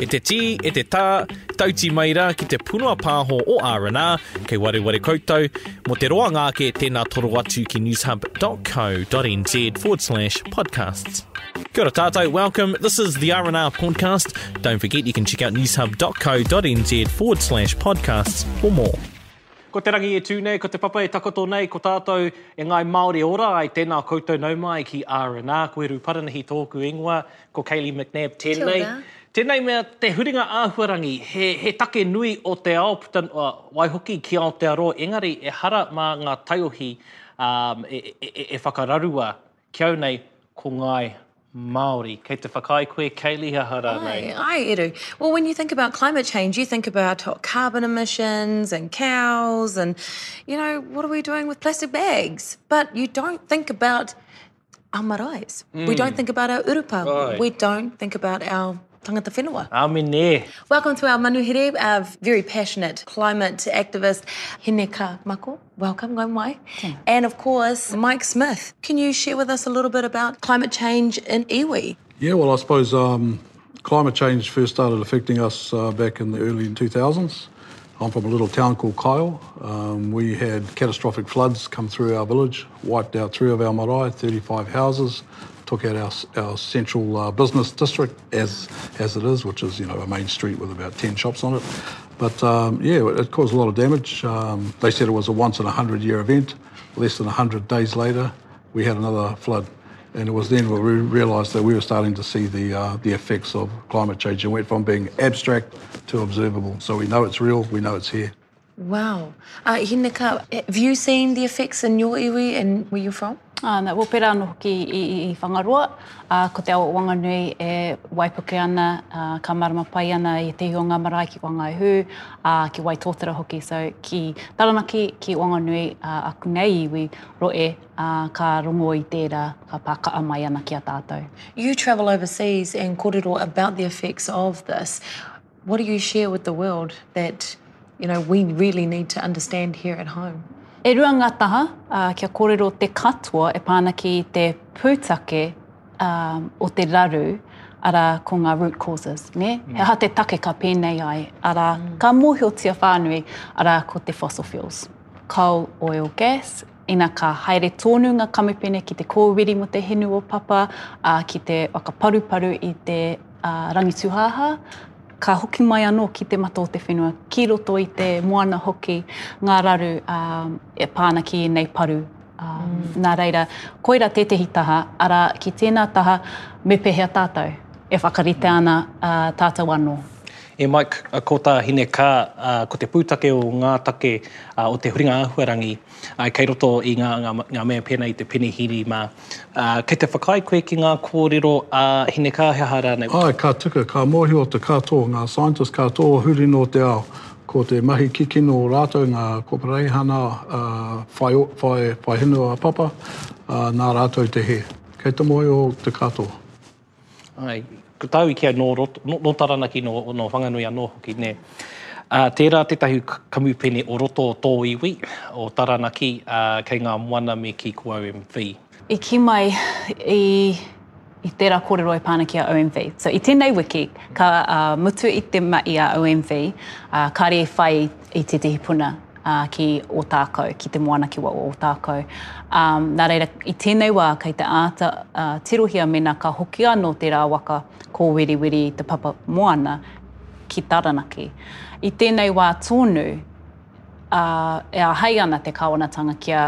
E te tī, e te tā, tauti mai rā ki te punua pāho o R&R, kei wareware koutou, mō te roanga ake tēnā toro atu ki newshub.co.nz forward slash podcasts. Kia ora tātou, welcome, this is the R&R podcast. Don't forget you can check out newshub.co.nz forward slash podcasts for more. Ko te rangi e tū nei, ko te papa e takoto nei, ko tātou e ngāi Māori ora ai, tēnā koutou nau mai ki R&R, ko Eru Paranahi tōku ingoa, Ko Kaylee McNab tēnei. Tēnei mea te huringa āhuarangi, he, he take nui o te ao puta, waihoki ki Aotearoa, engari ehara mā ngā taiohi um, e, e, e, e whakararua ki au nei ko Ngāi Māori. Kei te whakaae koe, Kaylee, he aha rānei? Ai, ai, Eru. Well, when you think about climate change, you think about carbon emissions and cows and, you know, what are we doing with plastic bags? But you don't think about our marais. Mm. We don't think about our urupa. Ai. We don't think about our tangata whenua. Amine. Welcome to our Manuhiri. a very passionate climate activist, Hineka Mako. Welcome, going mai. And of course, Mike Smith. Can you share with us a little bit about climate change in iwi? Yeah, well, I suppose um, climate change first started affecting us uh, back in the early 2000s. I'm from a little town called Kyle. Um, we had catastrophic floods come through our village, wiped out three of our marae, 35 houses, took out our, our central uh, business district as as it is, which is you know a main street with about ten shops on it. But um, yeah, it, caused a lot of damage. Um, they said it was a once in a hundred year event. Less than hundred days later, We had another flood and it was then we realised that we were starting to see the, uh, the effects of climate change and went from being abstract to observable. So we know it's real, we know it's here. Wow. Uh, Hineka, have you seen the effects in your iwi and where you're from? Uh, no, well, pera anō hoki i, i, i Whangaroa, uh, ko te awa Wanganui e waipuke ana, uh, ka marama pai ana i te hionga marae ki Wangaihu, uh, ki Waitōtara hoki. So ki Taranaki, ki Wanganui, uh, aku nei iwi, Roe, ā, ka rongo i tērā ka pā kaʻa mai ana ki a tātou. You travel overseas and kōrero about the effects of this. What do you share with the world that you know, we really need to understand here at home? E rua ngā taha, ā, kia kōrero te katoa e pā ana ki te pūtake, ā, o te raru, arā, ko ngā root causes, nē? He aha te take ka pēnei ai, arā, ka mōhiotia whānui, arā, ko te fossil fuels. coal oil gas, ina ka haere tōnu nga kamupene ki te kōwiri mo te hinu o Papa, a, ki te whakaparuparu i te, a, Rangituhaha, ka hoki mai anō ki te mata o te whenua, ki roto i te moana hoki nga raru, a, e pa ana ki enei paru, a, na reira, koira tētehi taha, ara, ki tēna taha, me pehea tātou e whakarite ana, a, tātou anō. E Mike, ko tā Hine Kā, ko te pūtake o ngā take o te huringa āhuarangi kei roto i ngā mea pēnā i te penihīni mā. Kei te whakaae koe ki ngā kōrero a Hine Kā he aha rānei? Āe, ka tika, ka mōhio te katoa, ngā scientists katoa o huri nō te ao, ko te mahi kikino o rātou, ngā kopareihana whai whenua papa, nā rātou te hē. Kei te mōhio te katoa. Āe, ko tāu i kīia nō Roto, nō Taranaki, nō, nō Whanganui anō hoki, nē. Ā, tērā tētahi kamupene o roto o tō iwi, o Taranaki, ā, kei ngā moana me kī ko OMV. I kī mai i, i tērā kōrero e pā ana ki a OMV. So, i tēnei wiki, ka, ā, mutu i te mahi a OMV, ā, kāre i whai i tētahi puna. ā, ki Ōtākou, ki Te Moanakiwa o Ōtākou. Ā, nā reira, i tēnei wā kei te āta ā, tirohia mēnā ka hoki anō tērā waka kōwiriwiri i te papa moana ki Taranaki. I tēnei wā tōnu, ā, e āhei ana te Kāwanatanga kia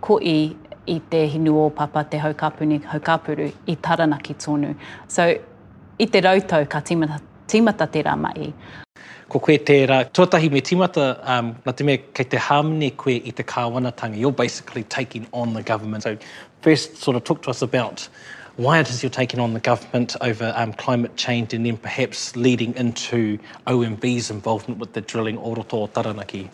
koi i te Hinuōpapa, te Haukapuni, Haukapuru i Taranaki tōnu. So, i te rautau ka tīmata Tīmata tērā mahi. Ko koe tērā. Tuatahi me tīmata, um, nā te mea kei te hāmene koe i te kāwanatanga, you're basically taking on the government. So first sort of talk to us about why it is you're taking on the government over um, climate change and then perhaps leading into OMV's involvement with the drilling o roto o Taranaki.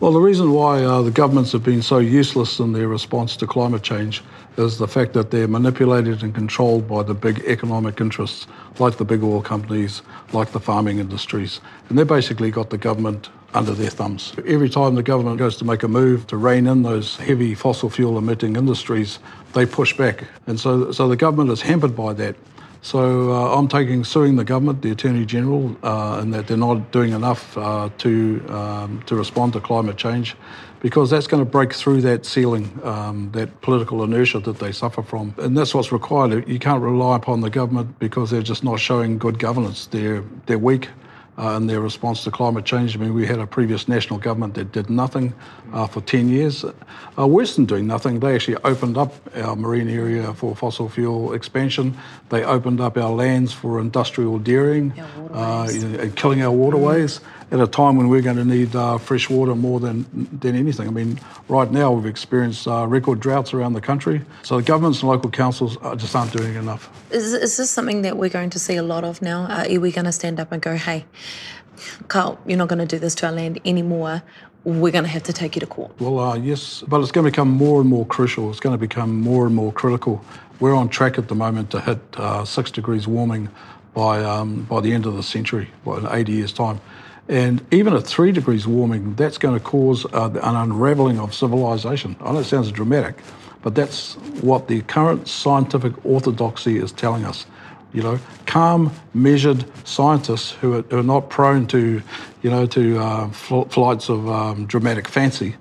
Well, the reason why uh, the governments have been so useless in their response to climate change is the fact that they're manipulated and controlled by the big economic interests, like the big oil companies, like the farming industries. And they have basically got the government under their thumbs. Every time the government goes to make a move to rein in those heavy fossil fuel emitting industries, they push back. And so, so the government is hampered by that. So uh, I'm taking suing the government, the Attorney General, uh, in that they're not doing enough uh, to um, to respond to climate change, because that's going to break through that ceiling, um, that political inertia that they suffer from, and that's what's required. You can't rely upon the government because they're just not showing good governance. They're they're weak uh, in their response to climate change. I mean, we had a previous national government that did nothing uh, for 10 years. Uh, worse than doing nothing, they actually opened up our marine area for fossil fuel expansion. They opened up our lands for industrial dairying, uh, killing our waterways. Mm at a time when we're going to need uh, fresh water more than, than anything. I mean, right now we've experienced uh, record droughts around the country, so the governments and local councils uh, just aren't doing enough. Is, is this something that we're going to see a lot of now? Uh, are we going to stand up and go, hey, Carl, you're not going to do this to our land anymore? we're going to have to take you to court. Well, uh, yes, but it's going to become more and more crucial. It's going to become more and more critical. We're on track at the moment to hit uh, six degrees warming by um, by the end of the century, in 80 years' time. And even at three degrees warming, that's going to cause uh, an unraveling of civilization. I know it sounds dramatic, but that's what the current scientific orthodoxy is telling us. You know, calm, measured scientists who are, who are not prone to, you know, to uh, fl- flights of um, dramatic fancy,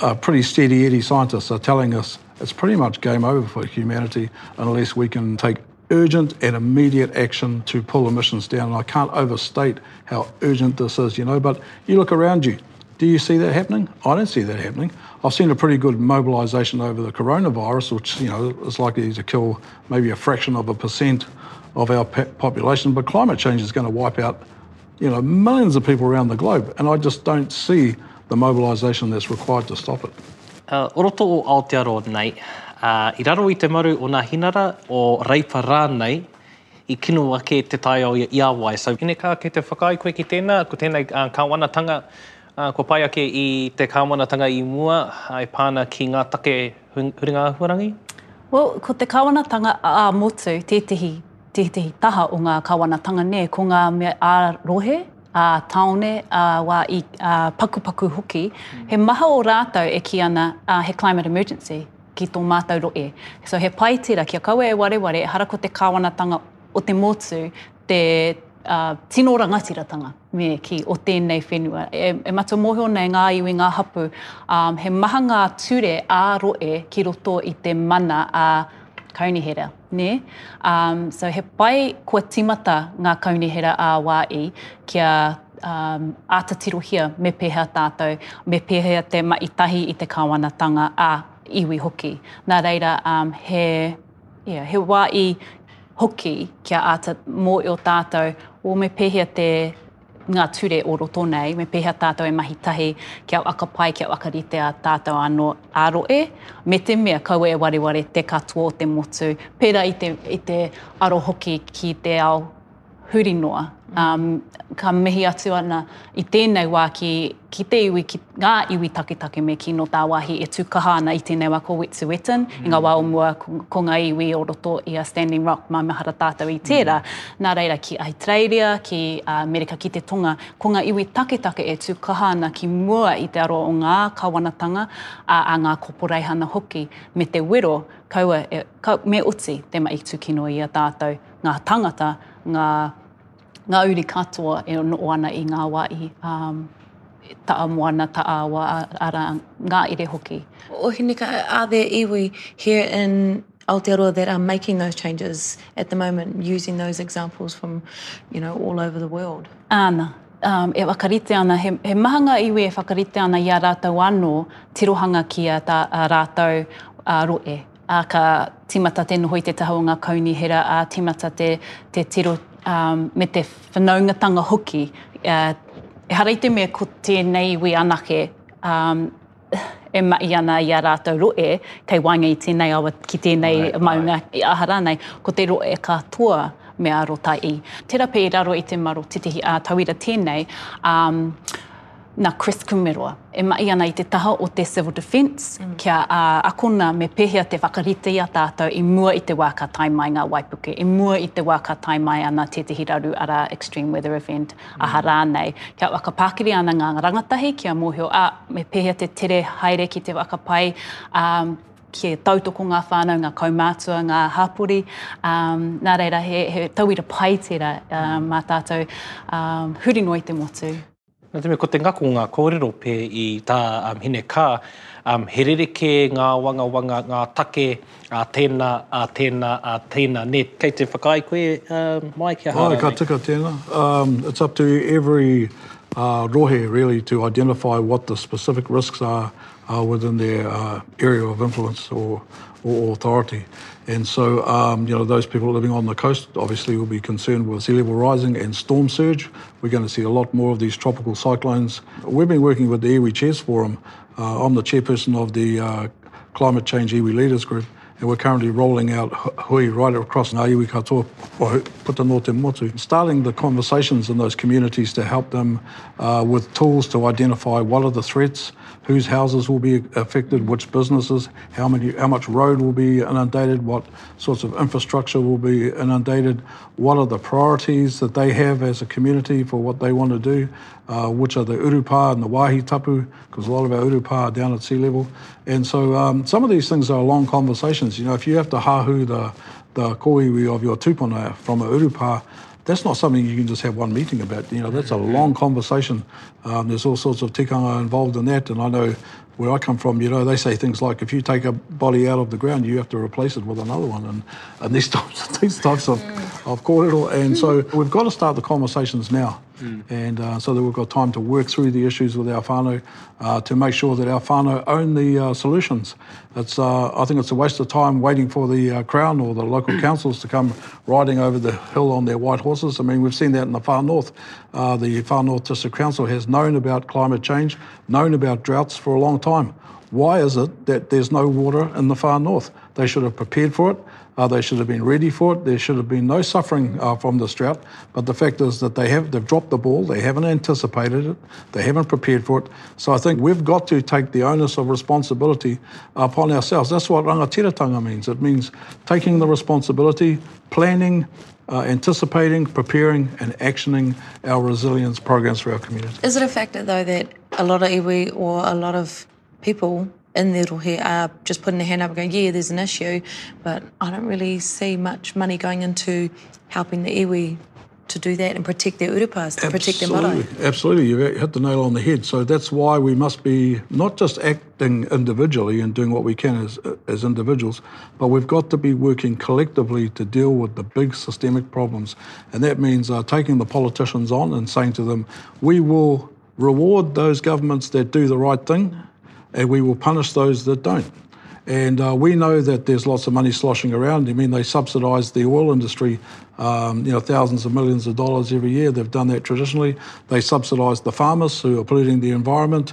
uh, pretty steady eddy scientists are telling us it's pretty much game over for humanity unless we can take urgent and immediate action to pull emissions down. And I can't overstate how urgent this is, you know. But you look around you, do you see that happening? I don't see that happening. I've seen a pretty good mobilisation over the coronavirus, which you know is likely to kill maybe a fraction of a percent of our population. But climate change is going to wipe out, you know, millions of people around the globe, and I just don't see the mobilisation that's required to stop it. Uh, o roto o Aotearoa nei, uh, i raro i te maru o nā hinara o Reipa rānei, i kino ake te taiao i, i a wai. So, Ine kā kei te whakaae koe ki tēnā, ko tēnei uh, kāwanatanga, uh, ko pai ake i te kāwanatanga i mua, uh, e pāna ki ngā take huringa āhuarangi? Well, ko te kāwanatanga ā motu tētehi Tētehi taha o ngā Kawanatanga nei ko ngā mea ā-rohe, ā-tāone, ā-wā, ā-pakupaku hoki, he maha o rātou e kī ana he climate emergency ki tō mātou rohe. So he pai tērā kia kaua e wareware ehara ko te Kāwanatanga o te motu te tino rangatiratanga, me kī, o tēnei whenua. E matua mōhio nei ngā iwi, ngā hapū, he maha ngā ture ā-rohe ki roto i te mana a Kaunihera. Nē? Ā, so he pai kua tīmata ngā kaunihera ā-wāi kia ā, āta tirohia me pēhea tātou, me pēhea te mahi tahi i te kāwanatanga ā-iwi hoki. Nā reira, ā, he, ia, he wāi hoki kia āta mōio tātou, o me pēhea te, ngā ture o roto nei, me pēhea tātou e mahi tahi kia whakapai, kia whakarite a tātou anō ā-rohe, me te mea kaua e wareware te katoa o te motu, pērā i te, i te aro hoki ki te ao huri noa. Um, ka mihi atu ana i tēnei wā ki, ki te iwi, ki, ngā iwi taketake me kī nō tāwāhi e tū kaha ana i tēnei wā ko Wet'suwet'en, mm. i ngā wā o mm. mua ko, ko ngā iwi o roto i a Standing Rock, maumahara tātou i tērā. Mm. Nā reira ki Ahitereiria, ki uh, Amerika ki te Tonga, ko ngā iwi taketake e tū kaha ana ki mua i te aro o ngā kawanatanga, a, a ngā koporeihana hoki, me te wero, kaua e, ka, me oti te maitūkino i a tātou, ngā tangata, ngā ngā uri katoa e noo ana i ngā wai, taa moana, taa awa, ara, ngā ere hoki. O Hinika, are there iwi here in Aotearoa that are making those changes at the moment using those examples from, you know, all over the world? Ana, e whakarite ana, he maha ngā iwi e whakarite ana i a rātou anō tirohanga ki a rātou roe. ā, ka tīmata te noho i te taha o ngā kaunihera, ā, tīmata te, te tiro ā, me te whanaungatanga hoki. Ā, ehara i te mea ko tēnei iwi anake ā, e mahi ana i a rātou rohe, kei waenga i tēnei awa ki tēnei ai, maunga, ai. aha rānei, ko te rohe katoa me arotaī. Tērā pea i raro i te maro tētehi ā-tauira tēnei, ā, Nā Chris Kumeroa e mahi ana i te taha o te Civil Defence kia akona me pēhea te whakarite i a tātou i mua i te wā ka tae mai ngā waipuke, i mua i te wā ka tae mai ana tētehi raru arā extreme weather event, aha rānei. Kia whakapakiri ana ngā rangatahi kia mōhio, ā, me pēhea te tere haere ki te whakapai, ā, kia tautoko ngā whānau, ngā kaumātua, ngā hapori, ā, nā reira he tauira pai tērā mā tātou huri noa i te motu. Nō te mea ko te ngako o ngā kōrero pē i tā Hine Kaa, he rerekē ngā wangawanga, ngā take a tēnā, a tēnā, a tēnā, nē? Kei te whakaae koe, Mai, kia hā rānei? Āe, ka tika tēnā. It's up to every rohe really to identify what the specific risks are within their area of influence or authority. And so, you know, those people living on the coast obviously will be concerned with sea level rising and storm surge, We're going to see a lot more of these tropical cyclones. We've been working with the Iwi Chairs Forum. Uh, I'm the chairperson of the uh, Climate Change Iwi Leaders Group. And we're currently rolling out hui right across Ngāiwi Katoa or Putanō Te Motu. Starting the conversations in those communities to help them uh, with tools to identify what are the threats, whose houses will be affected, which businesses, how many, how much road will be inundated, what sorts of infrastructure will be inundated, what are the priorities that they have as a community for what they want to do, uh, which are the urupa and the wahi tapu, because a lot of our urupa are down at sea level. And so um, some of these things are long conversations. You know, if you have to hahu the, the koiwi of your tupuna from a urupa, that's not something you can just have one meeting about. You know, that's a long conversation. Um, there's all sorts of tikanga involved in that, and I know where I come from, you know, they say things like, if you take a body out of the ground, you have to replace it with another one, and, and these types, these types of, of corridor. And so we've got to start the conversations now. Mm. And uh, so that we've got time to work through the issues with our whānau uh, to make sure that our whānau own the uh, solutions. It's, uh, I think it's a waste of time waiting for the uh, Crown or the local councils to come riding over the hill on their white horses. I mean, we've seen that in the far north. Uh, the far north district council has known about climate change, known about droughts for a long time. Why is it that there's no water in the far north? They should have prepared for it. Uh, they should have been ready for it. There should have been no suffering uh, from this drought. But the fact is that they have they've dropped the ball. They haven't anticipated it. They haven't prepared for it. So I think we've got to take the onus of responsibility upon ourselves. That's what rangatiratanga means. It means taking the responsibility, planning, uh, anticipating, preparing, and actioning our resilience programs for our community. Is it a factor, though, that a lot of iwi or a lot of people in the Rohe are just putting their hand up and going, yeah, there's an issue, but I don't really see much money going into helping the iwi to do that and protect their urupas, to absolutely, protect their marae. Absolutely, you hit the nail on the head. So that's why we must be not just acting individually and doing what we can as, as individuals, but we've got to be working collectively to deal with the big systemic problems. And that means uh, taking the politicians on and saying to them, we will reward those governments that do the right thing and we will punish those that don't. And uh, we know that there's lots of money sloshing around. I mean, they subsidise the oil industry, um, you know, thousands of millions of dollars every year. They've done that traditionally. They subsidise the farmers who are polluting the environment,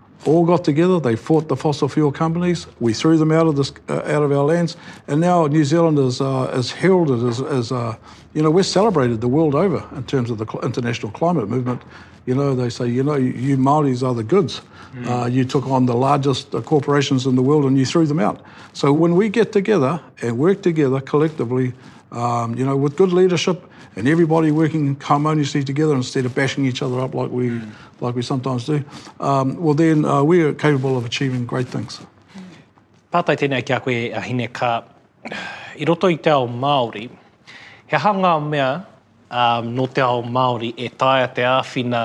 all got together, they fought the fossil fuel companies, we threw them out of, this, uh, out of our lands, and now New Zealand is, uh, is heralded as, as uh, you know, we're celebrated the world over in terms of the international climate movement, you know, they say, you know, you Maoris are the goods. Mm. Uh, you took on the largest uh, corporations in the world and you threw them out. So when we get together and work together collectively, um, you know, with good leadership and everybody working harmoniously together instead of bashing each other up like we, mm. like we sometimes do, um, well then uh, we are capable of achieving great things. Pātai tēnei ki a koe, a Hine, ka i roto i te ao Māori, he aha ngā mea um, nō te ao Māori e taia te āwhina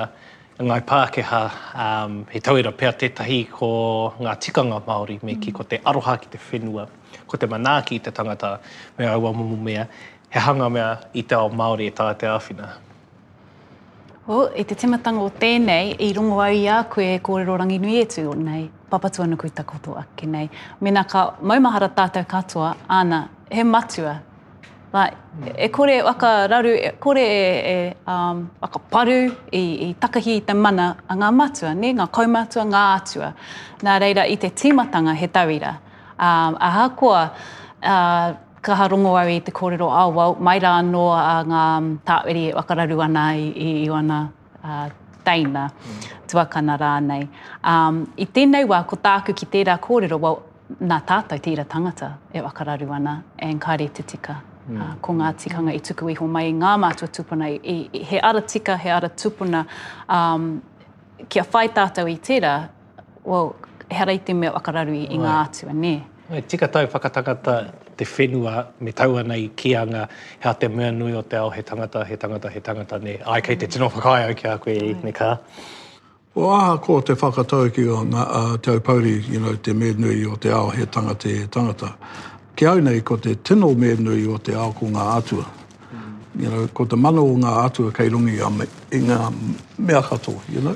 ngai Pākehā, um, he tauira pea tētahi ko ngā tikanga Māori, me ki ko te aroha ki te whenua, ko te manaaki i te tangata, me aua momo mea, he aha ngā mea i te ao Māori e taia te āwhina? Oh, i te timatanga o tēnei, i rongo au i a koe e kōrero Ranginui e tū nei, Papatuanuku takoto ake nei. Mena ka maumahara tātou katoa, āna, he matua. Ba, e kore e waka raru, e kore e, e um, waka paru i, i takahi i te mana a ngā matua, ne, ngā kaumātua, ngā atua. Nā reira, i te timatanga he tauira. Um, ahakoa, uh, Kaha rongo au i te kōrero awau, mai rā anō a ngā tāwiri e whakararu ana i ōna teina, tuakana rānei. I tēnei wā, ko tāku ki tērā kōrero, well, nā tātou tērā tangata e whakararu ana, and ka rite tika. Ko ngā tikanga i tuku iho mai i ngā mātua tūpuna, he ara tika, he ara tūpuna, kia whai tātou i tērā, Well, ehara i te mea whakararu i ngā atua, nē. He tika tau whakatangata te whenua me tau ana i kīanga he aha te mea nui o te ao, he tangata, he tangata, he tangata, nē. Āe, kei te tino whakaae au ki a koe, me kā. Well, ahakoa te whakataukī o ngā Te Aupouri, you know, te mea nui o te ao, he tangata, he tangata. Ki au nei, ko te tino mea nui o te ao ko ngā atua. You know, ko te mana o ngā atua kei runga i ngā mea katoa, you know.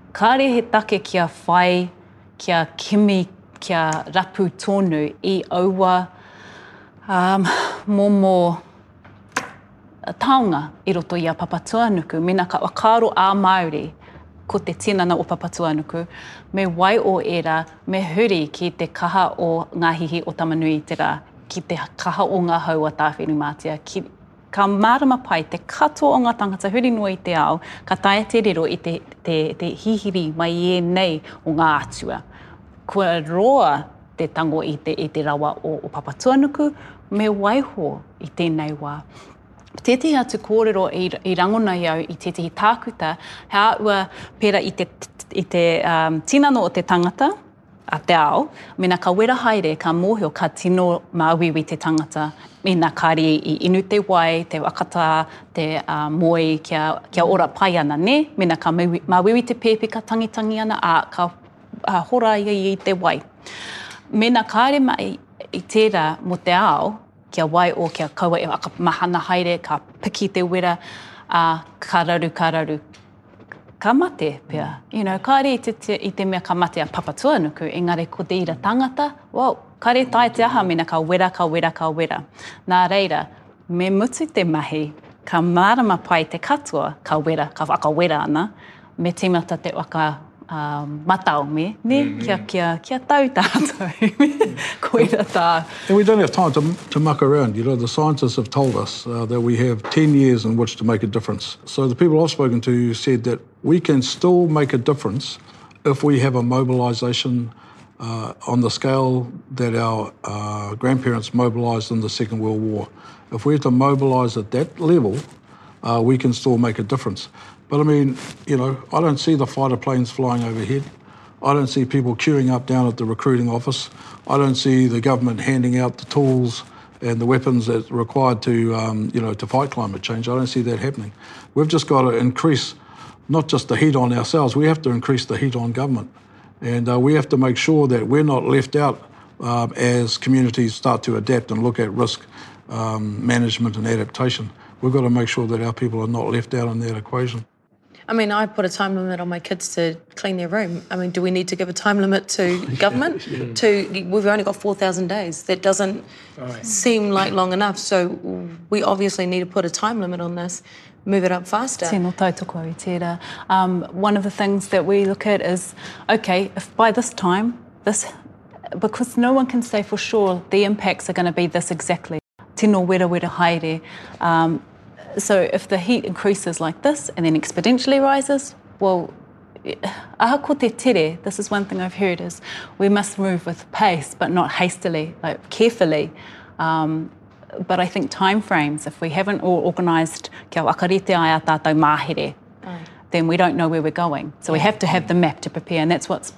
Kāre he take kia whai, kia kimi, kia rapu tonu i aua um, momo taonga i roto i a Papatuanuku. Mena ka whakaaro ā Māori ko te tinana o Papatuanuku, me wai o ērā, me huri ki te kaha o ngā hihi o Tamanui-i-te-rā, ki te kaha o ngā hau a Tāwhirimātea, ki Ka mārama pai te katoa o ngā tāngata huri noa i te ao, ka taea te riro i te, te, te hihiri mai i ēnei o ngā atua. Kua roa te tango i te, i te rawa o, o Papatuanuku, me waiho i tēnei wā. Tētehi atu kōrero i, i rangona i au i tētehi tākuta, he āua pērā i te, i te um, tinana o te tangata, a te ao, mena ka wera haere ka mohio ka tino māuiui te tangata, mena kare i inu te wai, te wakata, te moe kia kia ora pai ana ne, mena ka māuiui te pēpi ka tangitangi ana a ka hora ia i te wai. Mena kare mai i tera mo te ao kia wai o kia kaua e waka mahana haere ka piki te wera a ka raru ka raru ka mate pea. You know, kāre i te, te, i te mea ka mate a Papatuanuku, engari ko te ira tangata, well, kāre tae te aha mena ka wera, ka wera, ka wera. Nā reira, me mutu te mahi, ka mārama pai te katoa, ka wera, ka whakawera ana, me tīmata te waka uh, matau me, ne? Mm-hmm. Kia, kia, kia tau tātou me, ko i ra tā. And we don't have time to, to muck around. You know, the scientists have told us uh, that we have 10 years in which to make a difference. So the people I've spoken to said that we can still make a difference if we have a mobilisation uh, on the scale that our uh, grandparents mobilised in the Second World War. If we had to mobilise at that level, uh, we can still make a difference. But I mean, you know, I don't see the fighter planes flying overhead. I don't see people queuing up down at the recruiting office. I don't see the government handing out the tools and the weapons that are required to, um, you know, to fight climate change. I don't see that happening. We've just got to increase not just the heat on ourselves. We have to increase the heat on government, and uh, we have to make sure that we're not left out um, as communities start to adapt and look at risk um, management and adaptation. We've got to make sure that our people are not left out in that equation. I mean, I put a time limit on my kids to clean their room. I mean, do we need to give a time limit to government? yeah. To we've only got four thousand days. That doesn't right. seem like long enough. So we obviously need to put a time limit on this. Move it up faster. Um, one of the things that we look at is, okay, if by this time, this, because no one can say for sure the impacts are going to be this exactly. Tino wera wera haere. Um, so if the heat increases like this and then exponentially rises, well, ahako te tere, this is one thing I've heard, is we must move with pace, but not hastily, like carefully. Um, but I think time frames, if we haven't all organised kia wakarite ai a tātou mahere, then we don't know where we're going. So we have to have the map to prepare, and that's what's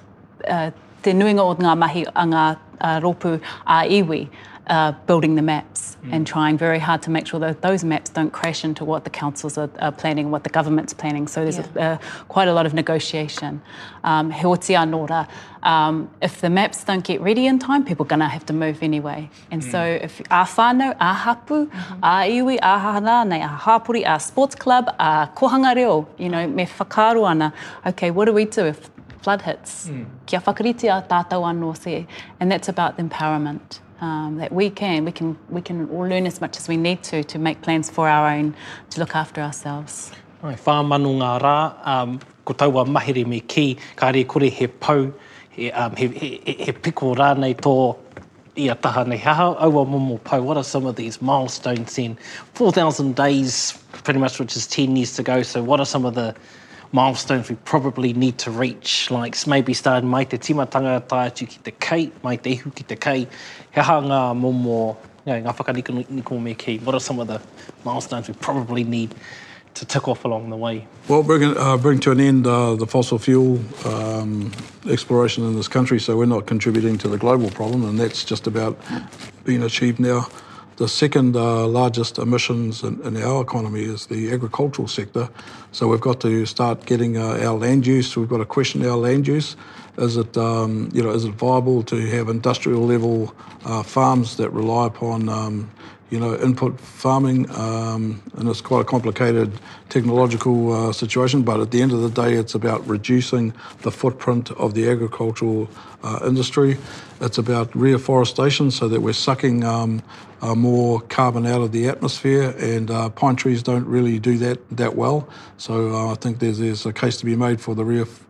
uh, te nuinga o ngā mahi a ngā uh, rōpū a iwi uh, building the maps mm. and trying very hard to make sure that those maps don't crash into what the councils are, are planning, what the government's planning. So there's yeah. a, uh, quite a lot of negotiation. Um, he oti anora. Um, if the maps don't get ready in time, people are going to have to move anyway. And so if ā whānau, ā hapū, ā iwi, ā hahana anei, ā hāpori, ā sports club, ā kohanga reo, you know, me whakaaro ana, okay, what do we do if flood hits? Mm. Kia whakaritea tātou anō se. And that's about the empowerment. Um, that we can, we can, we can all learn as much as we need to to make plans for our own, to look after ourselves. Ai, whā manu ngā rā, um, ko taua mahere me kī, kāre kore he pau, he, um, he, he, he, he piko rānei tō, ia taha nei, he aha aua momo pou, what are some of these milestones then, 4,000 days pretty much which is 10 years to go, so what are some of the milestones we probably need to reach, like maybe start mai te timatanga tae atu ki te kei, mai te ihu ki te kei, he aha ngā momo, you know, ngā whakanikoniko me kī, what are some of the milestones we probably need to tick off along the way. Well, bring, uh, bring to an end uh, the fossil fuel um, exploration in this country, so we're not contributing to the global problem, and that's just about being achieved now. The second uh, largest emissions in, in, our economy is the agricultural sector. So we've got to start getting uh, our land use. We've got to question our land use. Is it, um, you know, is it viable to have industrial level uh, farms that rely upon um, you know, input farming, um, and it's quite a complicated technological uh, situation. But at the end of the day, it's about reducing the footprint of the agricultural uh, industry. It's about reforestation, so that we're sucking um, uh, more carbon out of the atmosphere, and uh, pine trees don't really do that that well. So uh, I think there's, there's a case to be made for the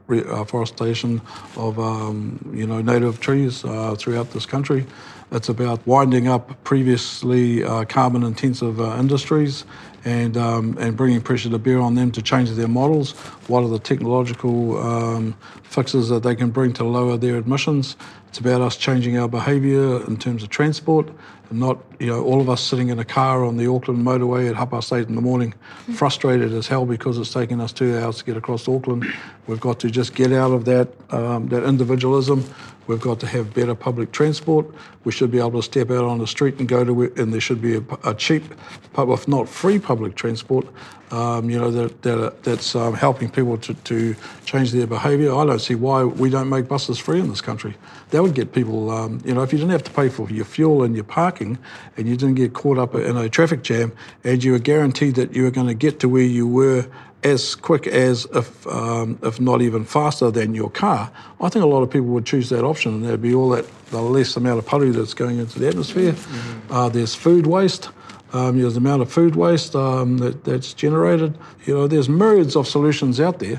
reforestation uh, of um, you know native trees throughout this country. It's about winding up previously uh, carbon intensive uh, industries and, um, and bringing pressure to bear on them to change their models. What are the technological um, fixes that they can bring to lower their emissions? It's about us changing our behaviour in terms of transport not you know all of us sitting in a car on the Auckland motorway at half past eight in the morning, mm. frustrated as hell because it's taken us two hours to get across Auckland. We've got to just get out of that um, that individualism. We've got to have better public transport. We should be able to step out on the street and go to where, and there should be a, a cheap, if not free, public transport. Um, you know that, that that's um, helping people to, to change their behaviour. I don't see why we don't make buses free in this country. That would get people, um, you know, if you didn't have to pay for your fuel and your parking and you didn't get caught up in a traffic jam and you were guaranteed that you were going to get to where you were as quick as, if, um, if not even faster than your car, I think a lot of people would choose that option and there'd be all that, the less amount of pollution that's going into the atmosphere. Mm-hmm. Uh, there's food waste. Um, there's the amount of food waste um, that, that's generated. You know, there's myriads of solutions out there,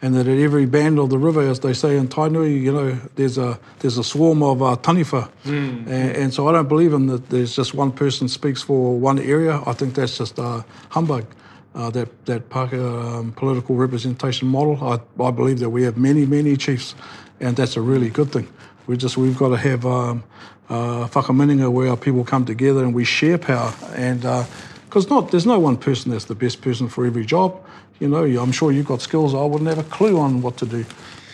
and that at every bend of the river, as they say in Tainui, you know, there's a there's a swarm of uh, taniwha. Mm. And, and, so I don't believe in that there's just one person speaks for one area. I think that's just uh, humbug. Uh, that that um, political representation model. I, I believe that we have many many chiefs, and that's a really good thing. We just we've got to have um, uh, whakamininga where our people come together and we share power and. Uh, because not there's no one person that's the best person for every job. You know, I'm sure you've got skills. I wouldn't have a clue on what to do.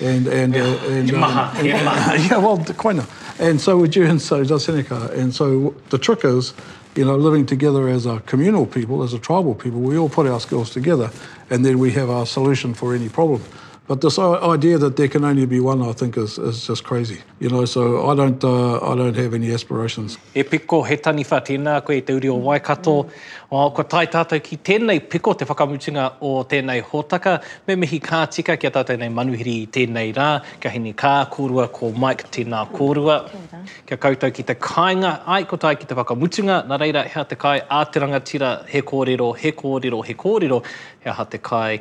And, and, uh, and, um, and yeah, well, quite not. And so would you, and so does Seneca. And so the trick is, you know, living together as a communal people, as a tribal people, we all put our skills together and then we have our solution for any problem. But this idea that there can only be one, I think, is, is just crazy. You know, so I don't, uh, I don't have any aspirations. E Piko, he taniwha, tēnā koe i te uri o Waikato. O, kua tae tātou ki tēnei piko, te whakamutunga o tēnei hōtaka. Me mihi kā tika ki a tātou nei manuhiri i tēnei rā. Kia Hini Kaa, kōrua ko Mike, tēnā kōrua. Kia koutou ki te kāinga. Ai, kua tae ki te whakamutunga. Nā reira, he aha te kai a te rangatira? He kōrero, he kōrero, he kōrero. He aha te kai?